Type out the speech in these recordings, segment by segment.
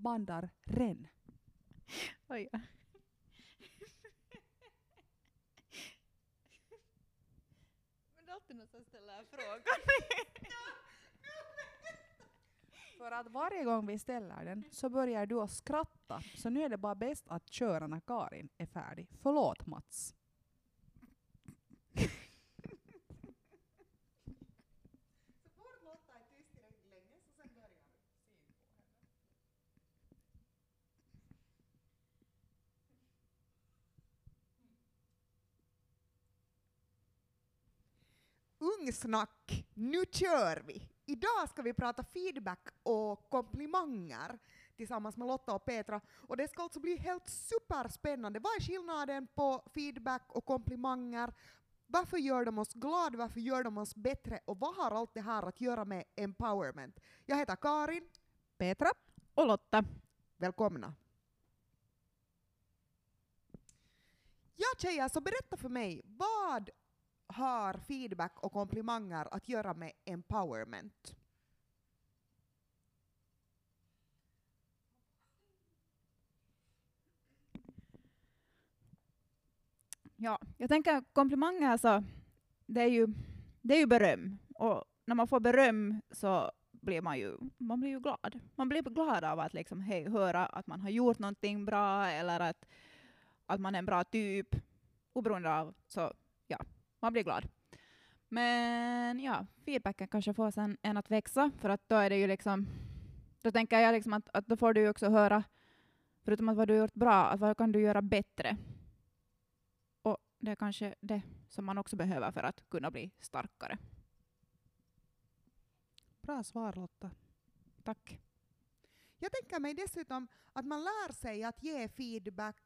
bandar ren? Oj, ja. Men det är alltid någon som ställer frågan. För att varje gång vi ställer den så börjar du att skratta. Så nu är det bara bäst att köra när Karin är färdig. Förlåt Mats. Ungsnack, nu kör vi! Idag ska vi prata feedback och komplimanger tillsammans med Lotta och Petra. Och det ska alltså bli helt superspännande. Vad är skillnaden på feedback och komplimanger? Varför gör de oss glada? Varför gör de oss bättre? Och vad har allt det här att göra med empowerment? Jag heter Karin. Petra? Och Lotta. Välkomna. Ja tjejer, så berätta för mig, vad har feedback och komplimanger att göra med empowerment? Ja, jag tänker komplimanger alltså, det är ju, det är ju beröm. Och när man får beröm så blir man ju, man blir ju glad. Man blir glad av att liksom, hej, höra att man har gjort någonting bra eller att, att man är en bra typ. Oberoende av, så man blir glad. Men ja, feedbacken kanske får sen en att växa, för att då är det ju liksom, då tänker jag liksom att, att då får du ju också höra, förutom att vad du har gjort bra, att vad kan du göra bättre? Och det är kanske det som man också behöver för att kunna bli starkare. Bra svar Lotta. Tack. Jag tänker mig dessutom att man lär sig att ge feedback,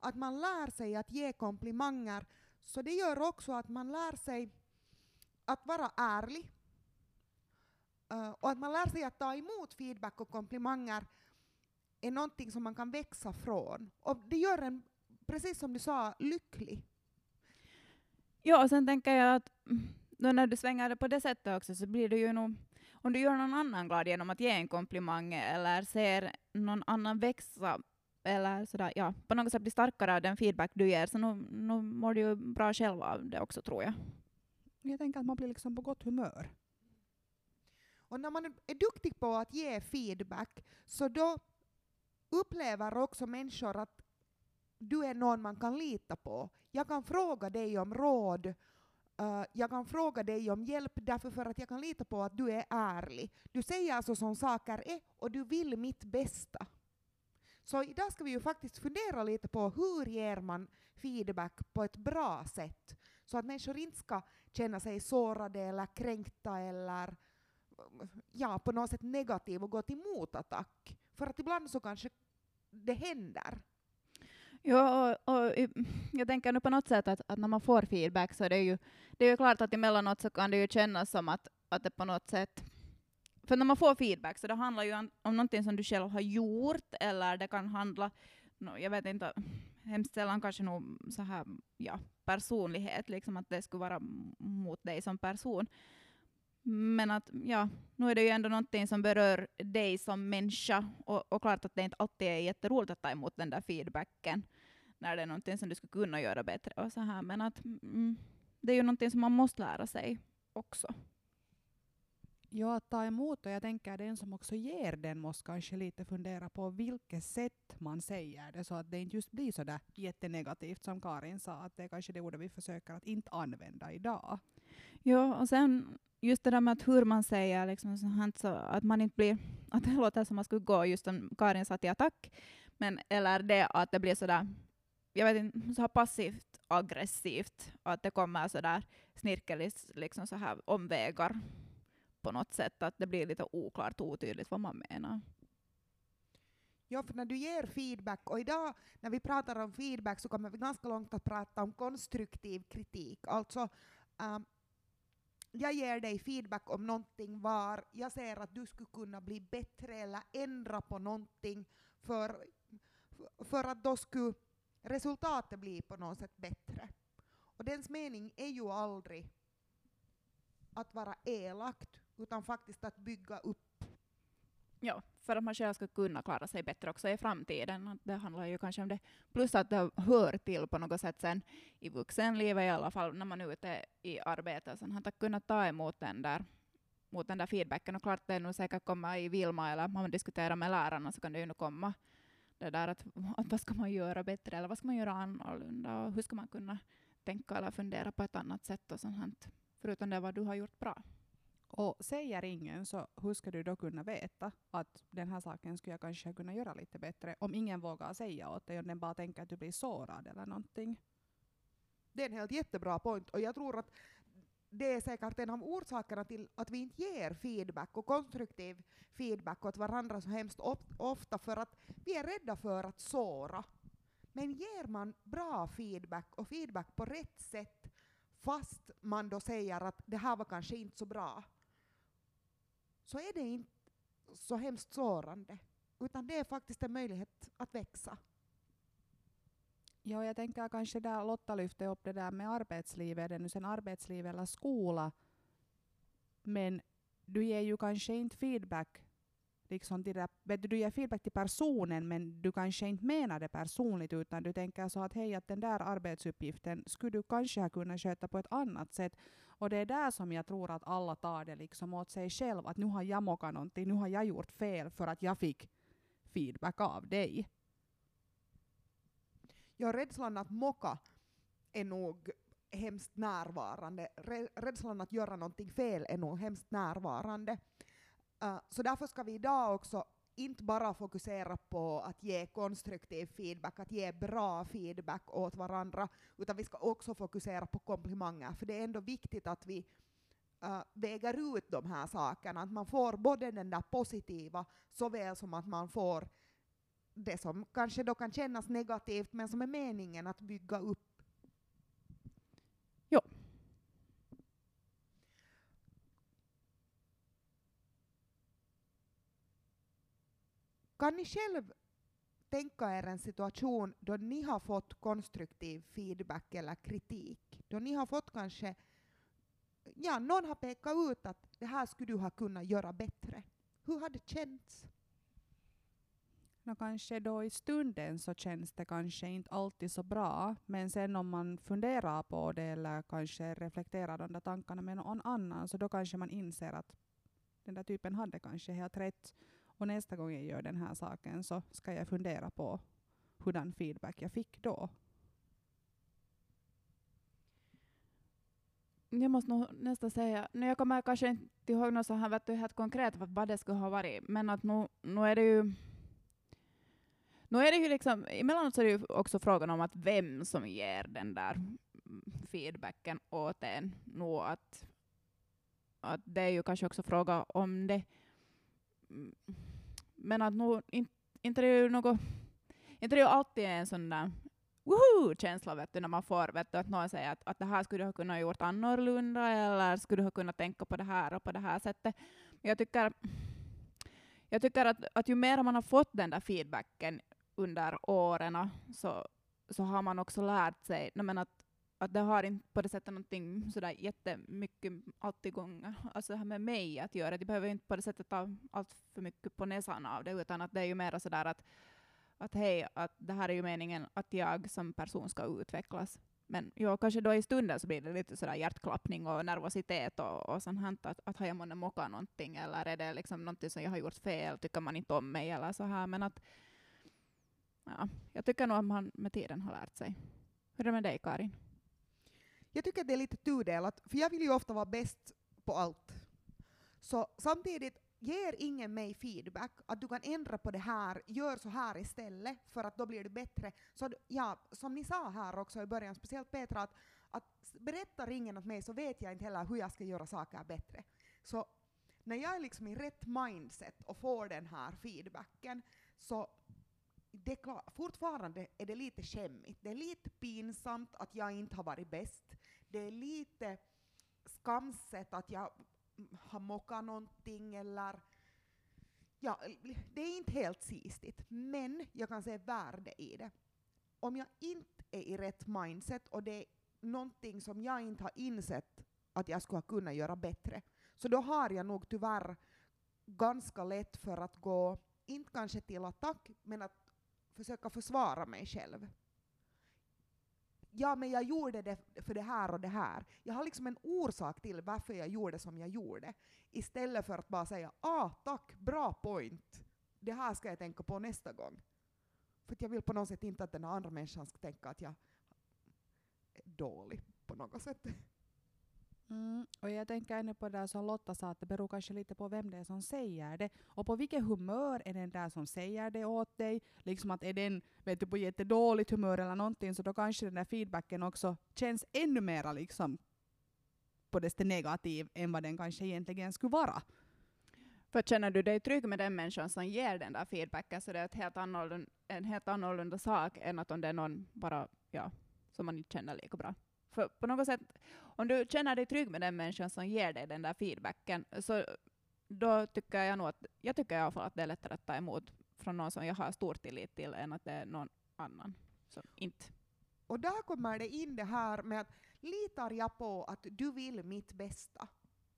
att man lär sig att ge komplimanger, så det gör också att man lär sig att vara ärlig uh, och att man lär sig att ta emot feedback och komplimanger är någonting som man kan växa från. Och det gör en, precis som du sa, lycklig. Ja, och sen tänker jag att då när du svänger det på det sättet också så blir det ju nog, om du gör någon annan glad genom att ge en komplimang eller ser någon annan växa eller sådär, ja, på något sätt bli starkare av den feedback du ger, så nu, nu mår du ju bra själv av det också tror jag. Jag tänker att man blir liksom på gott humör. Och när man är duktig på att ge feedback så då upplever också människor att du är någon man kan lita på. Jag kan fråga dig om råd, uh, jag kan fråga dig om hjälp därför för att jag kan lita på att du är ärlig. Du säger alltså som saker är och du vill mitt bästa. Så idag ska vi ju faktiskt fundera lite på hur ger man feedback på ett bra sätt så att människor inte ska känna sig sårade eller kränkta eller ja, på något sätt negativ och gå till motattack. För att ibland så kanske det händer. Ja, och, och, jag tänker nu på något sätt att, att, när man får feedback så är det ju, det är ju klart att emellanåt så kan det ju kännas som att, att det på något sätt för när man får feedback så det handlar ju om, om någonting som du själv har gjort eller det kan handla, no, jag vet inte, hemskt sällan kanske nog så här, ja, personlighet, liksom att det skulle vara mot dig som person. Men att ja, nu är det ju ändå någonting som berör dig som människa och, och klart att det inte alltid är jätteroligt att ta emot den där feedbacken när det är någonting som du skulle kunna göra bättre och så här. Men att mm, det är ju någonting som man måste lära sig också. Ja, att ta emot och jag tänker den som också ger den måste kanske lite fundera på vilket sätt man säger det så att det inte just blir så där jättenegativt som Karin sa att det är kanske det ordet vi försöker att inte använda idag. Ja, och sen just det där med att hur man säger liksom så att man inte blir, att det låter som att man skulle gå just som Karin sa till attack, men eller det att det blir så där jag vet inte, så här passivt aggressivt, att det kommer så där snirkeligt liksom så här omvägar på något sätt, att det blir lite oklart och otydligt vad man menar. Ja, för när du ger feedback, och idag när vi pratar om feedback så kommer vi ganska långt att prata om konstruktiv kritik. Alltså, um, jag ger dig feedback om någonting var jag ser att du skulle kunna bli bättre eller ändra på någonting för, för att då skulle resultatet bli på något sätt bättre. Och dens mening är ju aldrig att vara elakt, utan faktiskt att bygga upp. Ja, för att man själv ska kunna klara sig bättre också i framtiden. Det handlar ju kanske om det. Plus att det hör till på något sätt sen i vuxenlivet i alla fall, när man är ute i arbete. Sen att kunna ta emot den där mot den där feedbacken. Och klart det är nog säkert komma i Vilma eller om man diskuterar med lärarna så kan det ju nog komma det där att, att vad ska man göra bättre eller vad ska man göra annorlunda och hur ska man kunna tänka eller fundera på ett annat sätt och sånt. Förutom det vad du har gjort bra. Och säger ingen så hur ska du då kunna veta att den här saken skulle jag kanske kunna göra lite bättre om ingen vågar säga åt dig om den bara tänker att du blir sårad eller någonting. Det är en helt jättebra point och jag tror att det är säkert en av orsakerna till att vi inte ger feedback och konstruktiv feedback åt varandra så hemskt ofta för att vi är rädda för att såra. Men ger man bra feedback och feedback på rätt sätt fast man då säger att det här var kanske inte så bra så är det inte så hemskt sårande utan det är faktiskt en möjlighet att växa. Ja, jag tänker kanske där Lotta lyfte upp det där med arbetslivet, är det nu sen arbetsliv eller skola? Men du ger ju kanske inte feedback liksom till det, vet du, du ger feedback till personen men du kanske inte menar det personligt utan du tänker så att hej att den där arbetsuppgiften skulle du kanske ha kunnat sköta på ett annat sätt. Och det är där som jag tror att alla tar det liksom åt sig själv att nu har jag mockat någonting, nu har jag gjort fel för att jag fick feedback av dig. Ja, rädslan att mocka är nog hemskt närvarande. Rädslan att göra någonting fel är nog hemskt närvarande. Uh, så därför ska vi idag också inte bara fokusera på att ge konstruktiv feedback, att ge bra feedback åt varandra, utan vi ska också fokusera på komplimanger, för det är ändå viktigt att vi uh, väger ut de här sakerna, att man får både den där positiva såväl som att man får det som kanske då kan kännas negativt men som är meningen att bygga upp. Jo. Kan ni själv tänka er en situation då ni har fått konstruktiv feedback eller kritik? Då ni har fått kanske, ja, någon har pekat ut att det här skulle du ha kunnat göra bättre. Hur har det känts? No, kanske då i stunden så känns det kanske inte alltid så bra, men sen om man funderar på det eller kanske reflekterar de där tankarna med någon annan, så då kanske man inser att den där typen hade kanske helt rätt. Och nästa gång jag gör den här saken så ska jag fundera på hurdan feedback jag fick då. Jag måste nog nästan säga, nu jag kommer kanske inte ihåg något så här, vet du, helt konkret vad det skulle ha varit, men att nu, nu är det ju nu är det ju liksom, emellanåt så är det ju också frågan om att vem som ger den där feedbacken åt en. Nå att, att det är ju kanske också fråga om det. Men att nu, inte, inte det är ju något, inte det är ju alltid en sån där woho-känsla vet du, när man får vet du, att någon säger att, att det här skulle du ha kunnat gjort annorlunda eller skulle du ha kunnat tänka på det här och på det här sättet. Jag tycker, jag tycker att, att ju mer man har fått den där feedbacken, under åren så, så har man också lärt sig men att, att det har inte på det sättet någonting sådär jättemycket alltid gånger, alltså det här med mig att göra. Det behöver inte på det sättet ta allt för mycket på näsan av det, utan att det är ju mer sådär att, att hej, att det här är ju meningen att jag som person ska utvecklas. Men jo, kanske då i stunden så blir det lite sådär hjärtklappning och nervositet och, och sånt här, att, att har jag månne mockat någonting eller är det liksom någonting som jag har gjort fel, tycker man inte om mig eller så här, men att ja, jag tycker nog att man med tiden har lärt sig. Hur är det med dig, Karin? Jag tycker att det är lite tudelat, för jag vill ju ofta vara bäst på allt. Så samtidigt ger ingen mig feedback att du kan ändra på det här, gör så här istället för att då blir du bättre. Så ja, som ni sa här också i början, speciellt Petra, att, att berättar ingen åt mig så vet jag inte heller hur jag ska göra saker bättre. Så när jag är liksom i rätt mindset och får den här feedbacken så det är klart, fortfarande är det lite skämmigt. Det är lite pinsamt att jag inte har varit bäst. Det är lite skamset att jag har mockat någonting eller ja, det är inte helt sistigt, men jag kan se värde i det. Om jag inte är i rätt mindset och det är någonting som jag inte har insett att jag skulle kunna göra bättre, så då har jag nog tyvärr ganska lätt för att gå, inte kanske till attack, men att försöka försvara mig själv. Ja, men jag gjorde det för det här och det här. Jag har liksom en orsak till varför jag gjorde som jag gjorde. Istället för att bara säga ah, tack, bra point. Det här ska jag tänka på nästa gång. För att jag vill på något sätt inte att den andra människan ska tänka att jag är dålig på något sätt. Mm. Och jag tänker ännu på det där som Lotta sa, att det beror kanske lite på vem det är som säger det. Och på vilket humör är den där som säger det åt dig. Liksom att är den vet du, på jättedåligt humör eller någonting, så då kanske den där feedbacken också känns ännu mera liksom på desto negativ än vad den kanske egentligen skulle vara. För känner du dig trygg med den människan som ger den där feedbacken så det är ett helt annorlunda, en helt annorlunda sak än att om det är någon bara, ja, som man inte känner lika bra. För på något sätt, om du känner dig trygg med den människan som ger dig den där feedbacken, så då tycker jag nog att, jag tycker i alla fall att det är lättare att ta emot från någon som jag har stor tillit till än att det är någon annan som inte. Och där kommer det in det här med att litar jag på att du vill mitt bästa?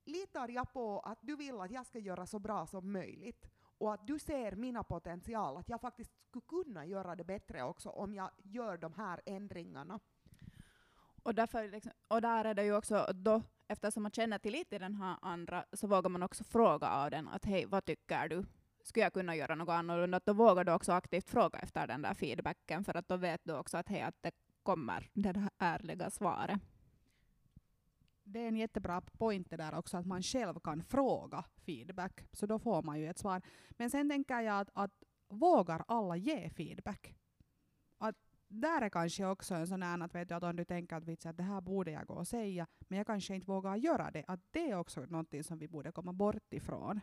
Litar jag på att du vill att jag ska göra så bra som möjligt? Och att du ser mina potential, att jag faktiskt skulle kunna göra det bättre också om jag gör de här ändringarna. Och, därför liksom, och där är det ju också då, eftersom man känner tillit till den här andra, så vågar man också fråga av den att hej, vad tycker du? Skulle jag kunna göra något annorlunda? Då vågar du också aktivt fråga efter den där feedbacken, för att då vet du också att hej, att det kommer det där ärliga svaret. Det är en jättebra point det där också, att man själv kan fråga feedback, så då får man ju ett svar. Men sen tänker jag att, att vågar alla ge feedback? Där är kanske också en sån här att, vet du, att om du tänker att, vitsa, att det här borde jag gå och säga, men jag kanske inte vågar göra det, att det är också någonting som vi borde komma bort ifrån.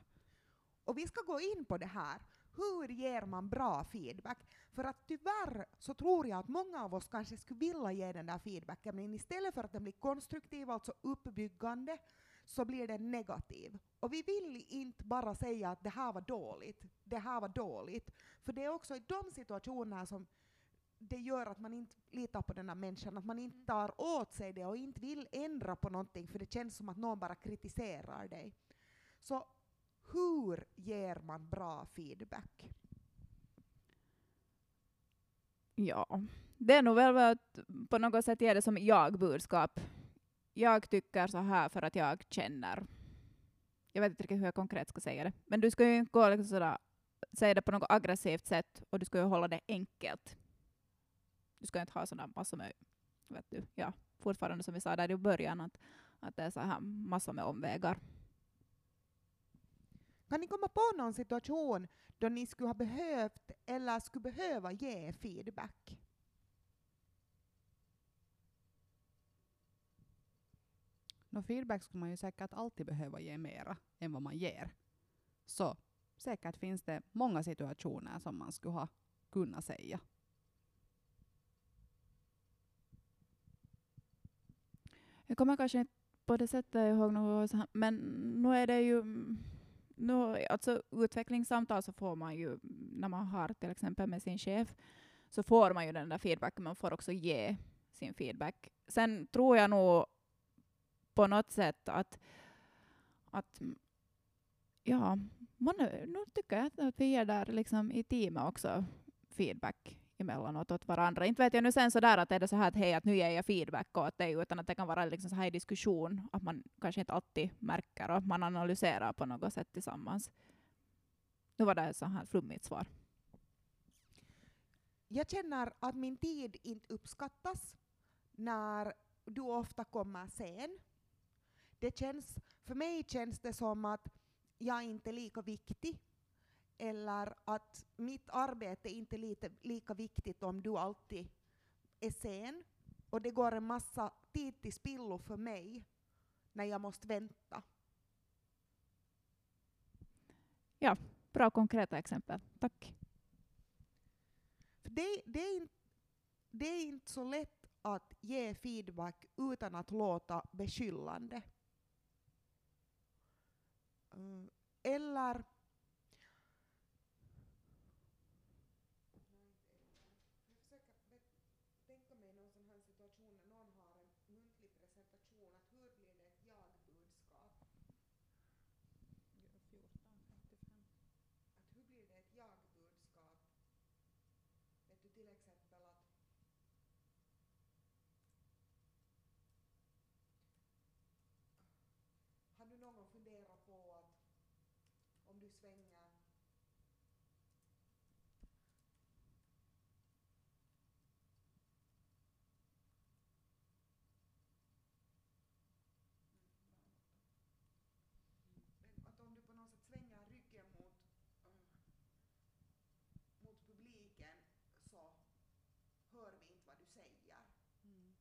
Och vi ska gå in på det här. Hur ger man bra feedback? För att tyvärr så tror jag att många av oss kanske skulle vilja ge den där feedbacken, men istället för att den blir konstruktiv, alltså uppbyggande, så blir den negativ. Och vi vill inte bara säga att det här var dåligt, det här var dåligt. För det är också i de situationerna som det gör att man inte litar på den här människan, att man inte tar åt sig det och inte vill ändra på någonting för det känns som att någon bara kritiserar dig. Så hur ger man bra feedback? Ja, det är nog väl att på något sätt ge det som jag-budskap. Jag tycker så här för att jag känner. Jag vet inte riktigt hur jag konkret ska säga det. Men du ska ju inte gå liksom sådär, säga det på något aggressivt sätt och du ska ju hålla det enkelt. Du ska inte ha sådana massor med, vet du, ja, fortfarande som vi sa där i början, att, att det är så här massor med omvägar. Kan ni komma på någon situation då ni skulle ha behövt eller skulle behöva ge feedback? No, feedback skulle man ju säkert alltid behöva ge mera än vad man ger. Så säkert finns det många situationer som man skulle ha kunnat säga. Jag kommer kanske inte på det sättet ihåg något, men nu är det ju nu, alltså utvecklingssamtal så får man ju, när man har till exempel med sin chef, så får man ju den där feedbacken, man får också ge sin feedback. Sen tror jag nog på något sätt att, att ja, man, nu tycker jag att vi ger där liksom i teamet också feedback emellanåt åt varandra. Inte vet jag nu sen sådär att är det så här att hej, att nu ger jag feedback åt dig, utan att det kan vara liksom så här i diskussion, ah, att man kanske inte alltid märker och man analyserar på något sätt tillsammans. Nu var det ett så här flummigt svar. Jag känner att min tid inte uppskattas när du ofta kommer sen. Det känns, för mig känns det som att jag inte är lika viktig eller att mitt arbete inte är lite, lika viktigt om du alltid är sen och det går en massa tid till spillo för mig när jag måste vänta. Ja, bra konkreta exempel. Tack. Det, det, är inte, det är inte så lätt att ge feedback utan att låta beskyllande. Mm, eller om du svänger Men att om du på något sätt svänger ryggen mot, eh, mot publiken så hör vi inte vad du säger. Mm.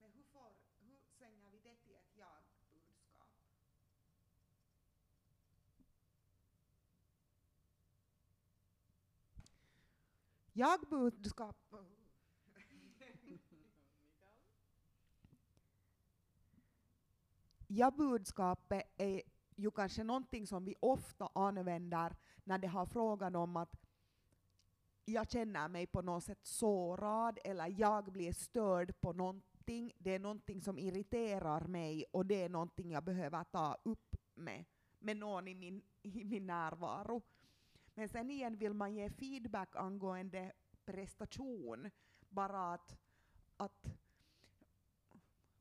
Men hur, får, hur svänger vi det till ett jag-budskap? Jag-budskap... Ja-budskapet är ju kanske någonting som vi ofta använder när det har frågan om att jag känner mig på något sätt sårad eller jag blir störd på någonting. Det är någonting som irriterar mig och det är någonting jag behöver ta upp med, med någon i min, i min närvaro. Men sen igen vill man ge feedback angående prestation, bara att, att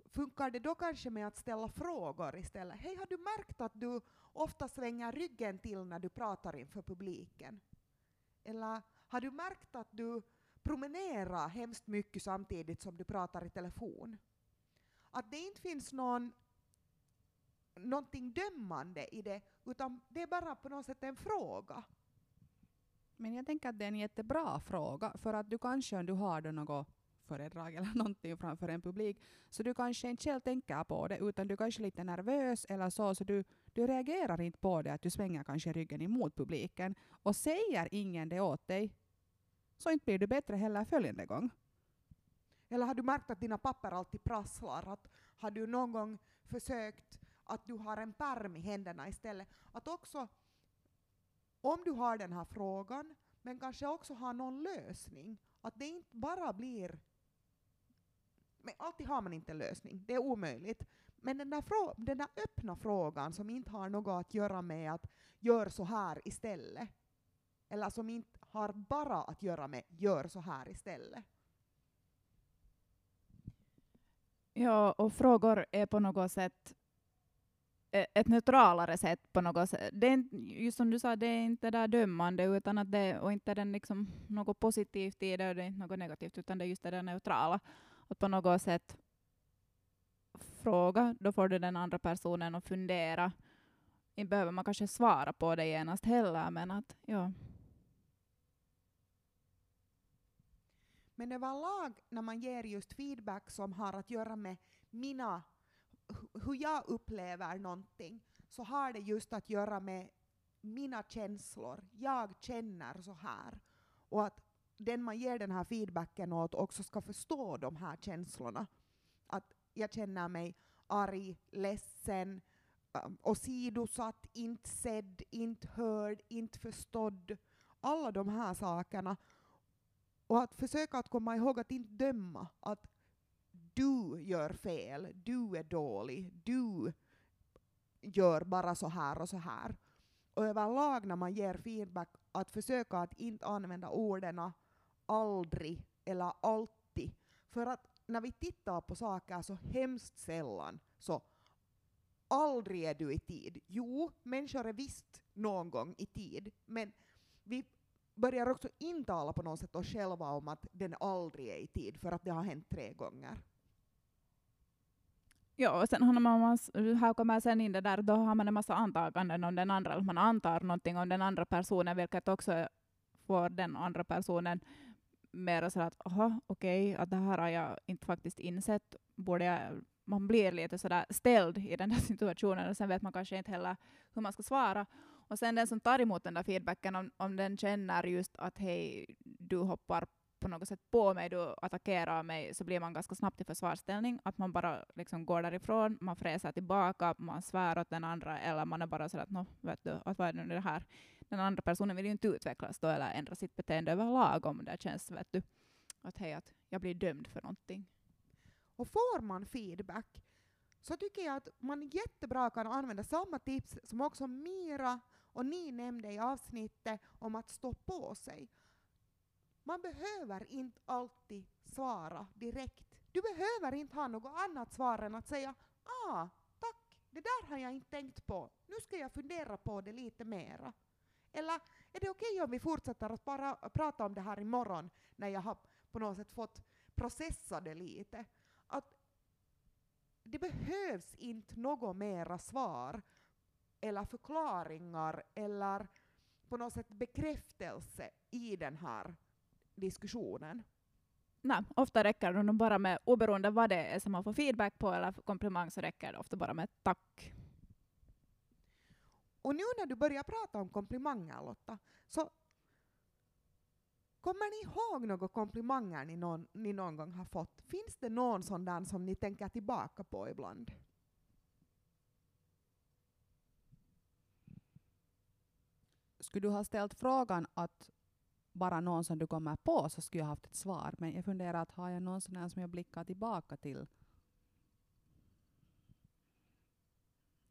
Funkar det då kanske med att ställa frågor istället? Hej, har du märkt att du ofta svänger ryggen till när du pratar inför publiken? Eller har du märkt att du promenerar hemskt mycket samtidigt som du pratar i telefon? Att det inte finns någon, någonting dömande i det, utan det är bara på något sätt en fråga. Men jag tänker att det är en jättebra fråga, för att du kanske om du har då något föredrag eller någonting framför en publik, så du kanske inte själv tänker på det, utan du kanske är lite nervös eller så, så du, du reagerar inte på det, att du svänger kanske ryggen emot publiken. Och säger ingen det åt dig, så inte blir du bättre heller följande gång. Eller har du märkt att dina papper alltid prasslar? Att har du någon gång försökt att du har en pärm i händerna istället? Att också, om du har den här frågan, men kanske också har någon lösning, att det inte bara blir... Men alltid har man inte en lösning, det är omöjligt. Men den där, frå, den där öppna frågan som inte har något att göra med att gör så här istället, eller som inte har bara att göra med gör så här istället. Ja, och frågor är på något sätt ett neutralare sätt på något sätt. Det är inte, just som du sa, det är inte där dömande utan att det, och inte den liksom något positivt i det och det är inte något negativt utan det är just det där neutrala. Att på något sätt fråga, då får du den andra personen att fundera. Inte behöver man kanske svara på det genast heller men att ja. Men överlag när man ger just feedback som har att göra med mina, hur jag upplever någonting, så har det just att göra med mina känslor. Jag känner så här. Och att den man ger den här feedbacken åt också ska förstå de här känslorna. Att jag känner mig arg, ledsen, um, åsidosatt, inte sedd, inte hörd, inte förstådd. Alla de här sakerna. Och att försöka att komma ihåg att inte döma. Att du gör fel, du är dålig, du gör bara så här och så här. Och överlag när man ger feedback, att försöka att inte använda orden aldrig eller alltid. För att när vi tittar på saker så hemskt sällan så aldrig är du i tid. Jo, människor är visst någon gång i tid, men vi börjar också intala på något sätt oss själva om att den aldrig är i tid för att det har hänt tre gånger. Ja, och sen har man, här kommer sen in det där, då har man en massa antaganden om den andra, man antar någonting om den andra personen, vilket också får den andra personen mer så att, aha, okej, okay, att det här har jag inte faktiskt insett, borde jag, man blir lite sådär ställd i den där situationen, och sen vet man kanske inte heller hur man ska svara. Och sen den som tar emot den där feedbacken, om, om den känner just att hej, du hoppar på något sätt på mig, du attackerar mig, så blir man ganska snabbt i försvarsställning. Att man bara liksom går därifrån, man fräser tillbaka, man svär åt den andra, eller man är bara sådär att, no, vet du, att vad är det nu det här? Den andra personen vill ju inte utvecklas då, eller ändra sitt beteende överlag om det känns, vet du, att hej, att jag blir dömd för någonting. Och får man feedback så tycker jag att man jättebra kan använda samma tips som också Mira och ni nämnde i avsnittet om att stå på sig. Man behöver inte alltid svara direkt. Du behöver inte ha något annat svar än att säga ah, tack, det där har jag inte tänkt på, nu ska jag fundera på det lite mera. Eller är det okej om vi fortsätter att bara prata om det här imorgon när jag har på något sätt fått processa det lite? Att det behövs inte något mera svar eller förklaringar eller på något sätt bekräftelse i den här diskussionen. Nej, ofta räcker det nog bara med, oberoende vad det är som man får feedback på eller komplimang, så räcker det ofta bara med tack. Och nu när du börjar prata om komplimanger Lotta, så kommer ni ihåg några komplimanger ni någon, ni någon gång har fått? Finns det någon sån där som ni tänker tillbaka på ibland? Skulle du ha ställt frågan att bara någon som du kommer på så skulle jag haft ett svar. Men jag funderar att har jag någon sån här som jag blickar tillbaka till?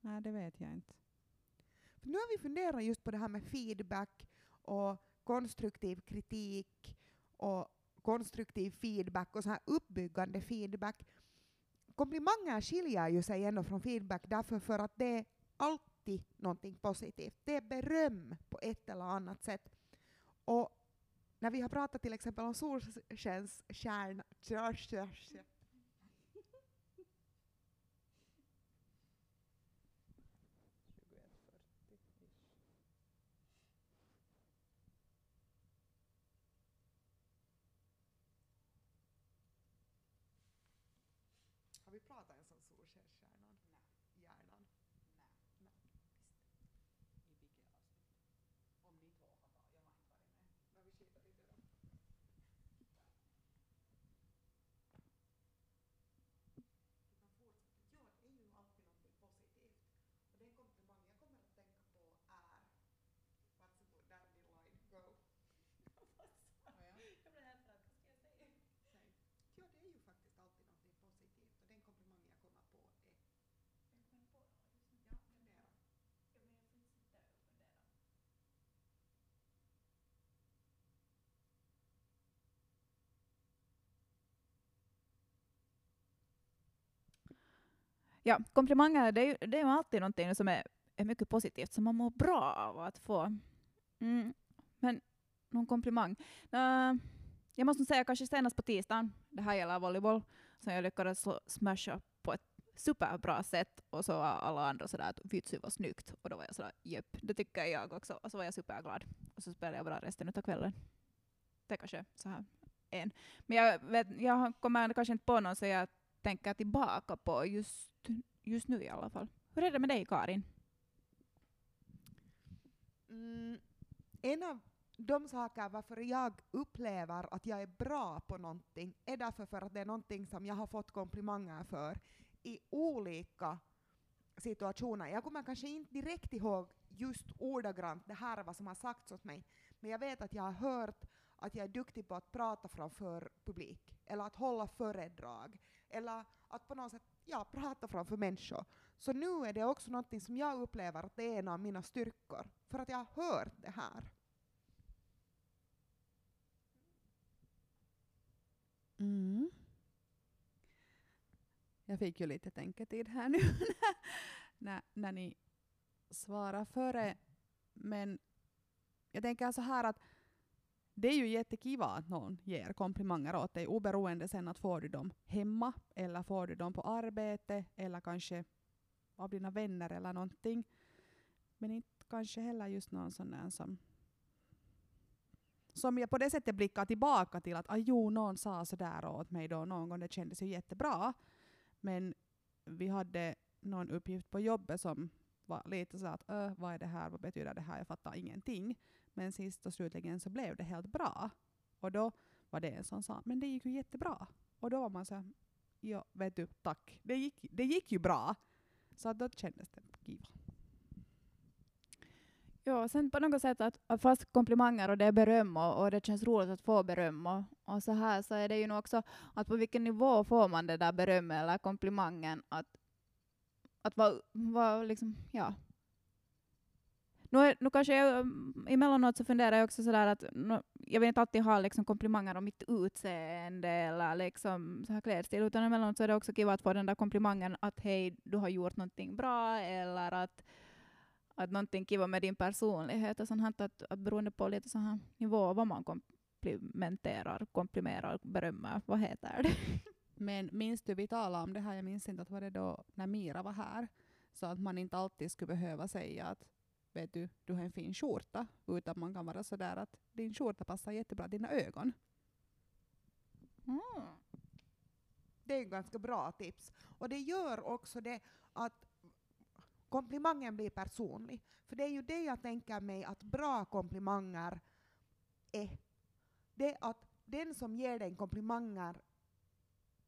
Nej, det vet jag inte. För nu har vi funderat just på det här med feedback och konstruktiv kritik och konstruktiv feedback och så här uppbyggande feedback. Komplimanger skiljer ju sig ändå från feedback därför för att det är alltid någonting positivt. Det är beröm på ett eller annat sätt. Och när vi har pratat till exempel om solskenskärna... Har vi pratat ens om solskenstjärnan? Hjärnan? Nej. Men vi kikar lite då. Du kan fortsätta. Ja, det är ju alltid någonting positivt. Och den komplimang jag kommer att tänka på är Varsågod, Dandelion, go. Säg. Ja, det är ju faktiskt alltid någonting positivt. Och den komplimang jag kommer på är... Ja, fundera. Ja, komplimanger det är ju, det är ju alltid någonting som är, är mycket positivt, som man mår bra av att få. Mm. Men någon komplimang? Uh, jag måste nog säga kanske senast på tisdagen, det här gäller volleyboll, som jag lyckades slå- smasha på ett superbra sätt och så var alla andra sådär att vitsi vad snyggt och då var jag sådär jepp, det tycker jag också och så var jag superglad och så spelade jag bara resten av kvällen. Det är kanske så här en. Men jag, vet, jag kommer kanske inte på någon så jag tänker tillbaka på just, just nu i alla fall. Hur är det med dig Karin? Mm, en av de saker varför jag upplever att jag är bra på någonting är därför för att det är någonting som jag har fått komplimanger för i olika situationer. Jag kommer kanske inte direkt ihåg just ordagrant det här vad som har sagts åt mig, men jag vet att jag har hört att jag är duktig på att prata framför publik, eller att hålla föredrag, eller att på något sätt ja, prata framför människor. Så nu är det också någonting som jag upplever att det är en av mina styrkor, för att jag har hört det här. Mm. Jag fick ju lite tänketid här nu när, när ni svarar före. Men jag tänker så här att det är ju jättekiva att någon ger komplimanger åt dig oberoende sen att får du dem hemma eller får du dem på arbete eller kanske av dina vänner eller någonting. Men inte kanske heller just någon sån där som som jag på det sättet blickar tillbaka till att ah, jo, någon sa sådär åt mig då någon gång, det kändes ju jättebra. Men vi hade någon uppgift på jobbet som var lite så att äh, vad är det här, vad betyder det här, jag fattar ingenting. Men sist och slutligen så blev det helt bra. Och då var det en som sa, men det gick ju jättebra. Och då var man så här, ja vet du, tack. Det gick, det gick ju bra. Så då kändes det givet. Ja, sen på något sätt att, att fast komplimanger och det är beröm och, och det känns roligt att få beröm och, och så här så är det ju nog också att på vilken nivå får man det där berömmet eller komplimangen att, att vara, vara liksom, ja. Nu, nu kanske jag, mm, emellanåt så funderar jag också sådär att nu, jag vill inte alltid ha liksom komplimanger om mitt utseende eller liksom så här klädstil, utan emellanåt så är det också kul att få den där komplimangen att hej, du har gjort någonting bra eller att, att någonting kiva med din personlighet och sånt här, att, att beroende på lite så här nivå vad man komplimenterar, komplimerar, berömmer, vad heter det? Men minns du, vi talade om det här, jag minns inte att var det då när Mira var här, så att man inte alltid skulle behöva säga att vet du, du har en fin skjorta, utan man kan vara sådär att din skjorta passar jättebra dina ögon. Mm. Det är ett ganska bra tips. Och det gör också det att komplimangen blir personlig. För det är ju det jag tänker mig att bra komplimanger är. Det är att den som ger dig komplimanger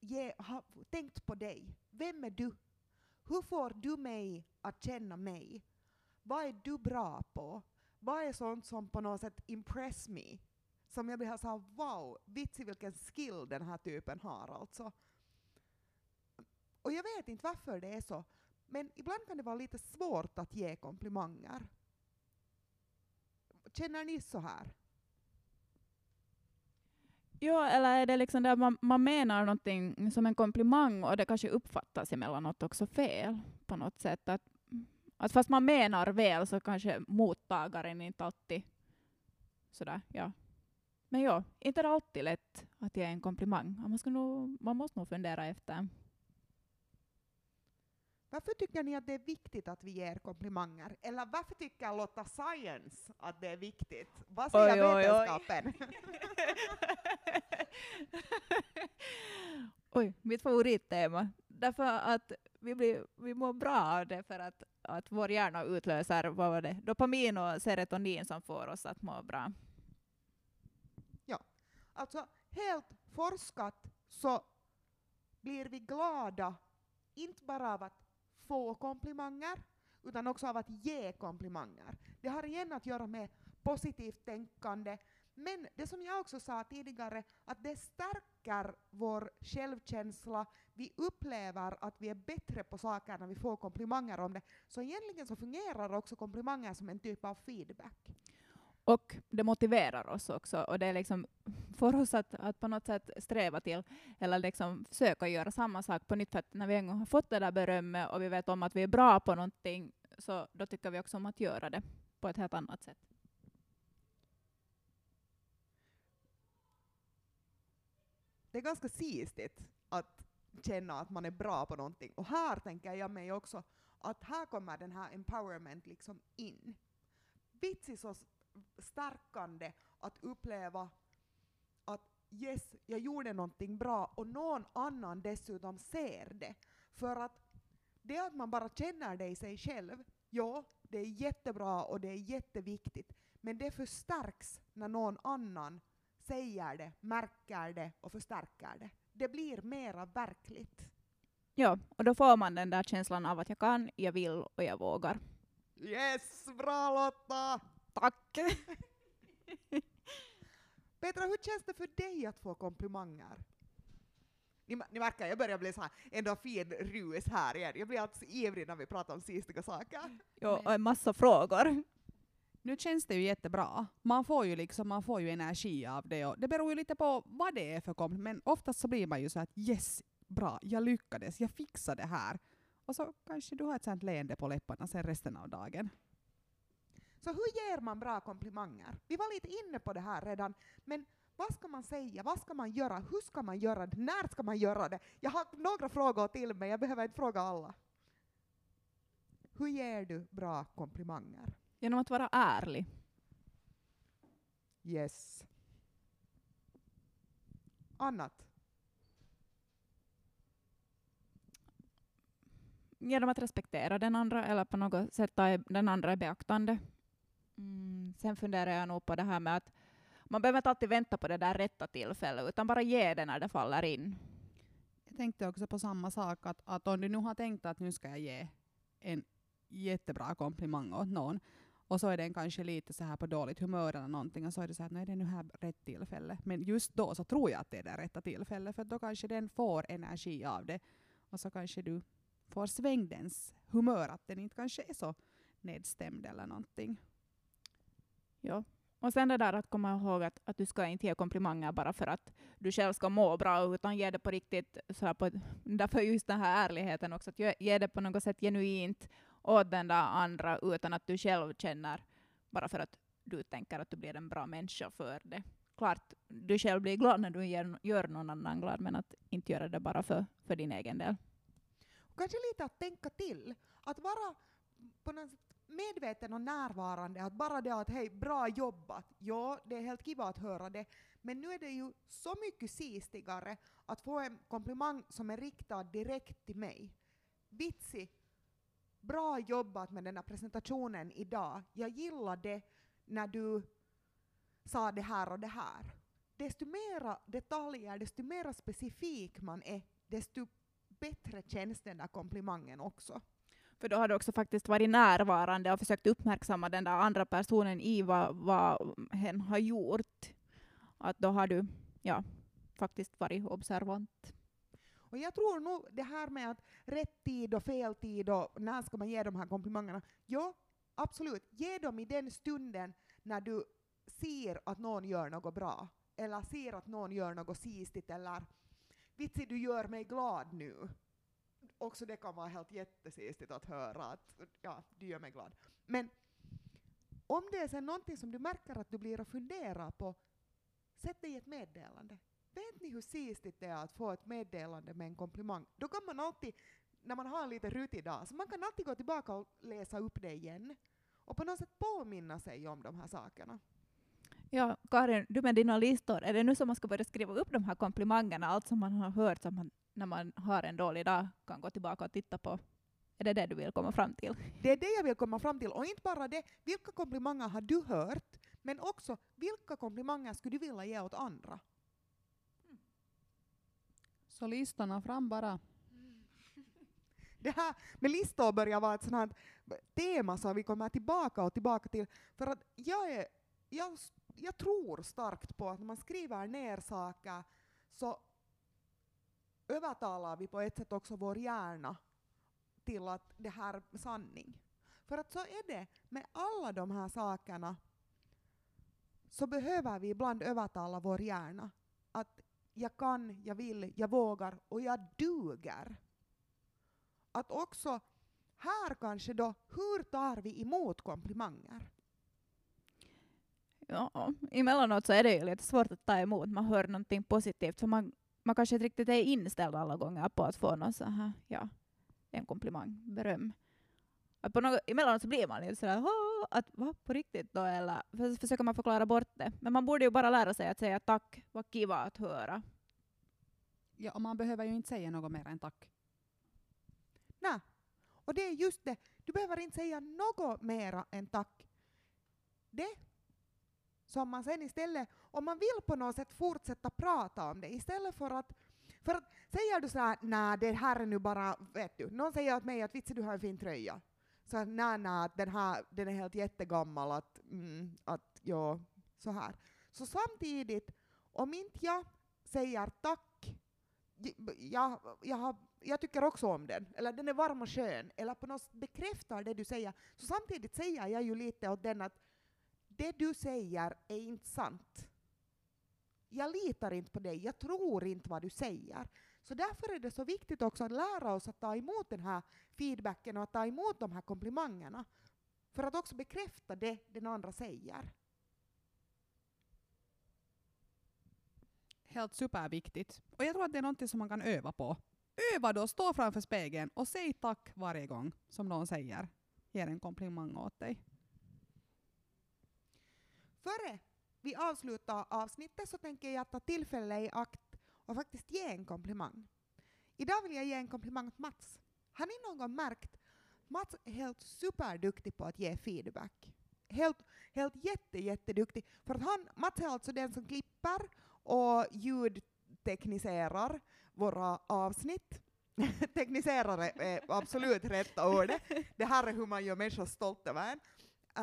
ge, har tänkt på dig. Vem är du? Hur får du mig att känna mig? Vad är du bra på? Vad är sånt som på något sätt impress me? Som jag blir såhär wow, vits i vilken skill den här typen har alltså. Och jag vet inte varför det är så, men ibland kan det vara lite svårt att ge komplimanger. Känner ni så här? Ja, eller är det liksom där man, man menar någonting som en komplimang och det kanske uppfattas emellanåt också fel på något sätt. Att, att fast man menar väl så kanske mottagaren inte alltid sådär, ja. Men ja, inte är det alltid lätt att ge en komplimang. Man, ska nog, man måste nog fundera efter. Varför tycker ni att det är viktigt att vi ger komplimanger? Eller varför tycker Lotta Science att det är viktigt? Vad säger Oj, oj, oj. vetenskapen? Oj, mitt favorittema. Därför att vi, blir, vi mår bra av det för att, att vår hjärna utlöser vad var det, dopamin och serotonin som får oss att må bra. Ja, Alltså helt forskat så blir vi glada, inte bara av att få komplimanger, utan också av att ge komplimanger. Det har igen att göra med positivt tänkande, men det som jag också sa tidigare, att det stärker vår självkänsla, vi upplever att vi är bättre på saker när vi får komplimanger om det. Så egentligen så fungerar också komplimanger som en typ av feedback. Och det motiverar oss också och det är liksom får oss att, att på något sätt sträva till eller liksom försöka göra samma sak på nytt för att när vi en gång har fått det där berömmet och vi vet om att vi är bra på någonting så då tycker vi också om att göra det på ett helt annat sätt. Det är ganska sistigt att känna att man är bra på någonting. Och här tänker jag mig också att här kommer den här empowerment liksom in. Vits är så stärkande att uppleva att yes, jag gjorde någonting bra och någon annan dessutom ser det. För att det att man bara känner det i sig själv, ja, det är jättebra och det är jätteviktigt, men det förstärks när någon annan säger det, märker det och förstärker det. Det blir mera verkligt. Ja, och då får man den där känslan av att jag kan, jag vill och jag vågar. Yes, bra Lotta! Tack! Petra, hur känns det för dig att få komplimanger? Ni, ni märker, jag börjar bli så här endorfinrus här igen. Jag blir alltid så ivrig när vi pratar om sistiga saker. Ja, och en massa frågor. Nu känns det ju jättebra. Man får ju, liksom, man får ju energi av det. Och det beror ju lite på vad det är för komplement Men oftast så blir man ju så att yes, bra, jag lyckades, jag fixade det här. Och så kanske du har ett sånt leende på läpparna sen resten av dagen. Så hur ger man bra komplimanger? Vi var lite inne på det här redan, men vad ska man säga? Vad ska man göra? Hur ska man göra det? När ska man göra det? Jag har några frågor till mig, jag behöver inte fråga alla. Hur ger du bra komplimanger? Genom att vara ärlig. Yes. Annat? Genom att respektera den andra eller på något sätt ta den andra i beaktande. Mm, sen funderar jag nog på det här med att man behöver inte alltid vänta på det där rätta tillfället utan bara ge det när det faller in. Jag tänkte också på samma sak, att, att om du nu har tänkt att nu ska jag ge en jättebra komplimang åt någon, och så är den kanske lite så här på dåligt humör eller någonting, och så är det så här, nej det är nu här rätt tillfälle. Men just då så tror jag att det är det rätta tillfället, för då kanske den får energi av det, och så kanske du får svängdens humör, att den inte kanske är så nedstämd eller någonting. Ja. Och sen det där att komma ihåg att, att du ska inte ge komplimanger bara för att du själv ska må bra, utan ge det på riktigt. Så här på därför just den här ärligheten också, att ge, ge det på något sätt genuint åt den där andra utan att du själv känner, bara för att du tänker att du blir en bra människa för det. Klart, du själv blir glad när du gör, gör någon annan glad, men att inte göra det bara för, för din egen del. Kanske lite att tänka till. Att vara på något sätt medveten och närvarande. Att bara det att hej, bra jobbat. Ja, det är helt kiva att höra det. Men nu är det ju så mycket sistigare att få en komplimang som är riktad direkt till mig. Vitsi, bra jobbat med den här presentationen idag. Jag gillade när du sa det här och det här. Desto mera detaljer, desto mera specifik man är, desto bättre känns den där komplimangen också. För då har du också faktiskt varit närvarande och försökt uppmärksamma den där andra personen i vad, vad hen har gjort. Att då har du ja, faktiskt varit observant. Och jag tror nog det här med att rätt tid och fel tid och när ska man ge de här komplimangerna. Ja, absolut. Ge dem i den stunden när du ser att någon gör något bra. Eller ser att någon gör något sistigt eller vitsi du gör mig glad nu. Också det kan vara helt jättesistigt att höra att ja, du gör mig glad. Men om det är sen någonting som du märker att du blir att fundera på, sätt det i ett meddelande. Vet ni hur sistigt det är att få ett meddelande med en komplimang? Då kan man alltid, när man har lite rutt idag, så man kan alltid gå tillbaka och läsa upp det igen och på något sätt påminna sig om de här sakerna. Ja, Karin, du med dina listor, är det nu som man ska börja skriva upp de här komplimangerna, allt som man har hört som man, när man har en dålig dag kan gå tillbaka och titta på? Är det det du vill komma fram till? Det är det jag vill komma fram till. Och inte bara det, vilka komplimanger har du hört? Men också, vilka komplimanger skulle du vilja ge åt andra? Så listorna fram bara. Det här med listor börjar vara ett sånt här tema som vi kommer tillbaka och tillbaka till. För att jag, är, jag, jag tror starkt på att när man skriver ner saker så övertalar vi på ett sätt också vår hjärna till att det här är sanning. För att så är det med alla de här sakerna så behöver vi ibland övertala vår hjärna att jag kan, jag vill, jag vågar och jag duger. Att också här kanske då, hur tar vi emot komplimanger? Ja, emellanåt så är det ju lite svårt att ta emot. Man hör någonting positivt, för man, man kanske inte riktigt är inställd alla gånger på att få någon så här, ja, en komplimang, beröm. Att på något, emellanåt så blir man lite sådär, att va, på riktigt då? Eller för, försöker man förklara bort det. Men man borde ju bara lära sig att säga tack, vad kiva att höra. Ja, och man behöver ju inte säga något mer än tack. Nej. Och det är just det, du behöver inte säga något mera än tack. Det som man sen istället, om man vill på något sätt fortsätta prata om det, istället för att för att säger du så här, nej det här är nu bara, vet du, någon säger åt mig att vitsi du har en fin tröja. Så att nej, att den här, den är helt jättegammal, att, mm, att ja, så här. Så samtidigt, om inte jag säger tack, jag, jag, har, jag tycker också om den, eller den är varm och skön, eller på något sätt bekräftar det du säger, så samtidigt säger jag ju lite åt den att det du säger är inte sant. Jag litar inte på dig, jag tror inte vad du säger. Så därför är det så viktigt också att lära oss att ta emot den här feedbacken och att ta emot de här komplimangerna. För att också bekräfta det den andra säger. Helt superviktigt. Och jag tror att det är något som man kan öva på. Öva då, stå framför spegeln och säg tack varje gång som någon säger, ger en komplimang åt dig. Före vi avslutar avsnittet så tänker jag ta tillfället i akt och faktiskt ge en komplimang. Idag vill jag ge en komplimang till Mats. Har ni någon gång märkt Mats är helt superduktig på att ge feedback. Helt, helt jätte, jätteduktig. För att han, Mats är alltså den som klipper och ljudtekniserar våra avsnitt. Tekniserare är absolut rätta ordet. Det här är hur man gör människor stolta över en.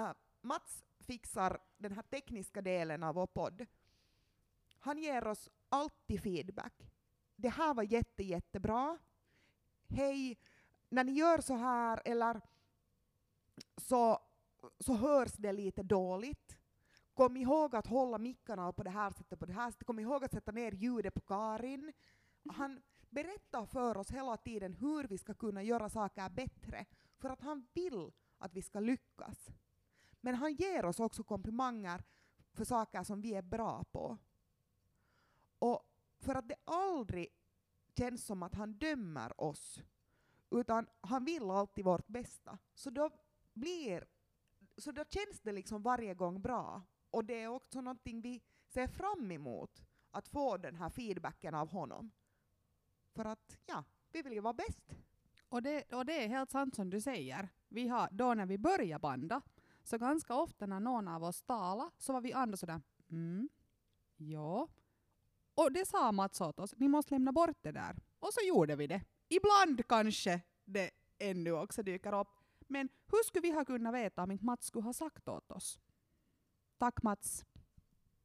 Uh, Mats fixar den här tekniska delen av vår podd. Han ger oss alltid feedback. Det här var jätte, jättebra. Hej, när ni gör så här, eller så, så hörs det lite dåligt. Kom ihåg att hålla mickarna på det här sättet, på det här sättet. Kom ihåg att sätta ner ljudet på Karin. Han berättar för oss hela tiden hur vi ska kunna göra saker bättre, för att han vill att vi ska lyckas. Men han ger oss också komplimanger för saker som vi är bra på. Och för att det aldrig känns som att han dömer oss, utan han vill alltid vårt bästa, så då blir så då känns det liksom varje gång bra. Och det är också någonting vi ser fram emot, att få den här feedbacken av honom. För att, ja, vi vill ju vara bäst. Och det, och det är helt sant som du säger. Vi har, då när vi började banda, så ganska ofta när någon av oss talade så var vi andra sådär mm, ja. Och det sa Mats åt oss, ni måste lämna bort det där. Och så gjorde vi det. Ibland kanske det ännu också dyker upp. Men hur skulle vi ha kunnat veta om inte Mats skulle ha sagt åt oss? Tack Mats.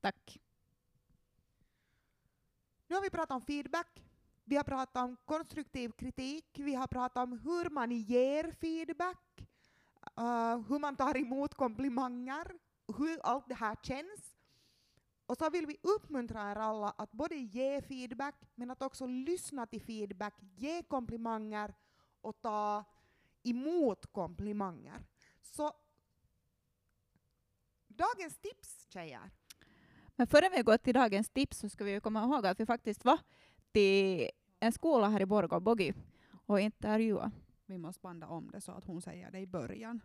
Tack. Nu har vi pratat om feedback, vi har pratat om konstruktiv kritik, vi har pratat om hur man ger feedback, uh, hur man tar emot komplimanger, hur allt det här känns. Och så vill vi uppmuntra er alla att både ge feedback, men att också lyssna till feedback, ge komplimanger och ta emot komplimanger. Så dagens tips, tjejer. Men före vi går till dagens tips så ska vi komma ihåg att vi faktiskt var till en skola här i Borgå, Bogi, och intervjua. Vi måste banda om det så att hon säger det i början.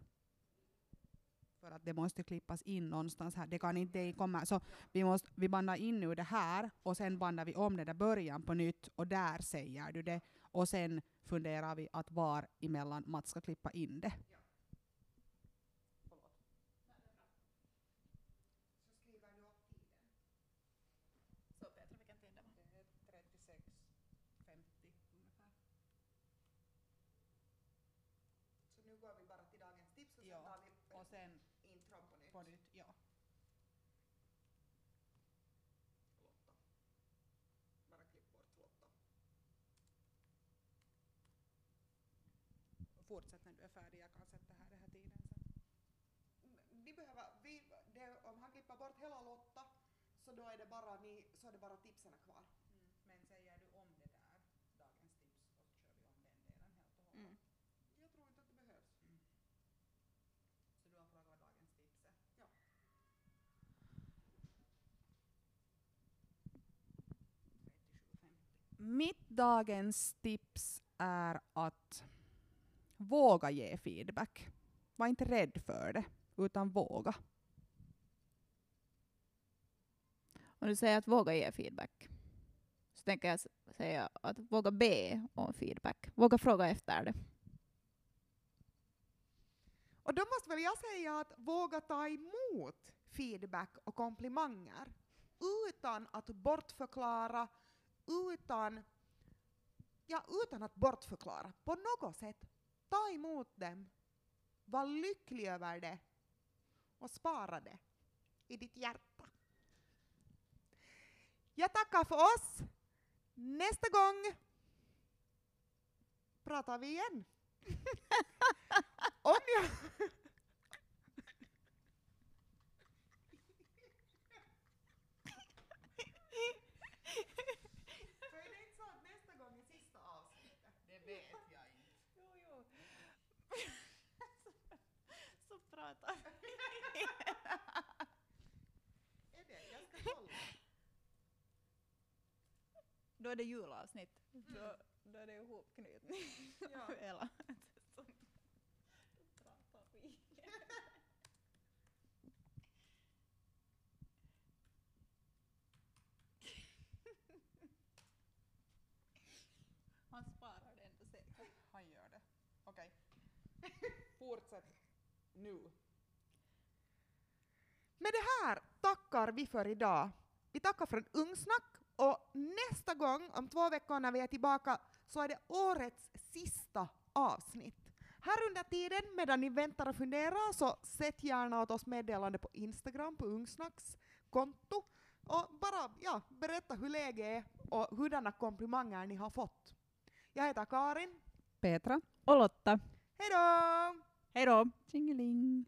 För att det måste klippas in någonstans här. Det kan inte komma. Så vi, måste, vi bandar in nu det här och sen bandar vi om det där början på nytt och där säger du det. Och sen funderar vi att var emellan Mats ska klippa in det. Så Petra, vilken tid det var? 36.50 ungefär. Så nu går vi bara till dagens tips och sen Ja, tar vi Och sen intron på nytt. på nytt, ja. Lotta. Bara klipp bort Lotta. Fortsätt när du är färdig, jag kan sätta här den här tiden sen. Vi behöver, vi, det, om han klipper bort hela Lotta så då är det bara, ni, så är det bara tipsen kvar. Mm. Men säger du om det där, dagens tips, och så kör vi om den delen helt och hållet. Mm. Jag tror inte att det behövs. Så du har frågat vad dagens tips är? Ja. 37,50. Mitt dagens tips är att våga ge feedback. Var inte rädd för det, utan våga. Om du säger att våga ge feedback, så tänker jag säga att våga be om feedback. Våga fråga efter det. Och då måste väl jag säga att våga ta emot feedback och komplimanger utan att bortförklara, utan, ja, utan att bortförklara på något sätt. Ta emot dem, var lycklig över det och spara det i ditt hjärta. Jag tackar för oss. Nästa gång pratar vi igen. Om jag... För är det inte så att nästa gång är sista avsnittet? Det vet jag inte. Jo, jo. så pratar Är det? Jag ska kolla. Då är det julavsnitt. Då, då är det ihopknytning. Ja. Hela. Så pratar vi. Han sparar det ändå säkert. Han gör det. Okej. Fortsätt nu. Med det här tackar vi för idag. Vi tackar för en ungsnack och nästa gång, om två veckor när vi är tillbaka, så är det årets sista avsnitt. Här under tiden, medan ni väntar och funderar, så sätt gärna åt oss meddelande på Instagram, på Ungsnacks konto, och bara ja, berätta hur läget är och hurdana komplimanger ni har fått. Jag heter Karin. Petra. Och Lotta. Hej då! Hej då! Tjingeling.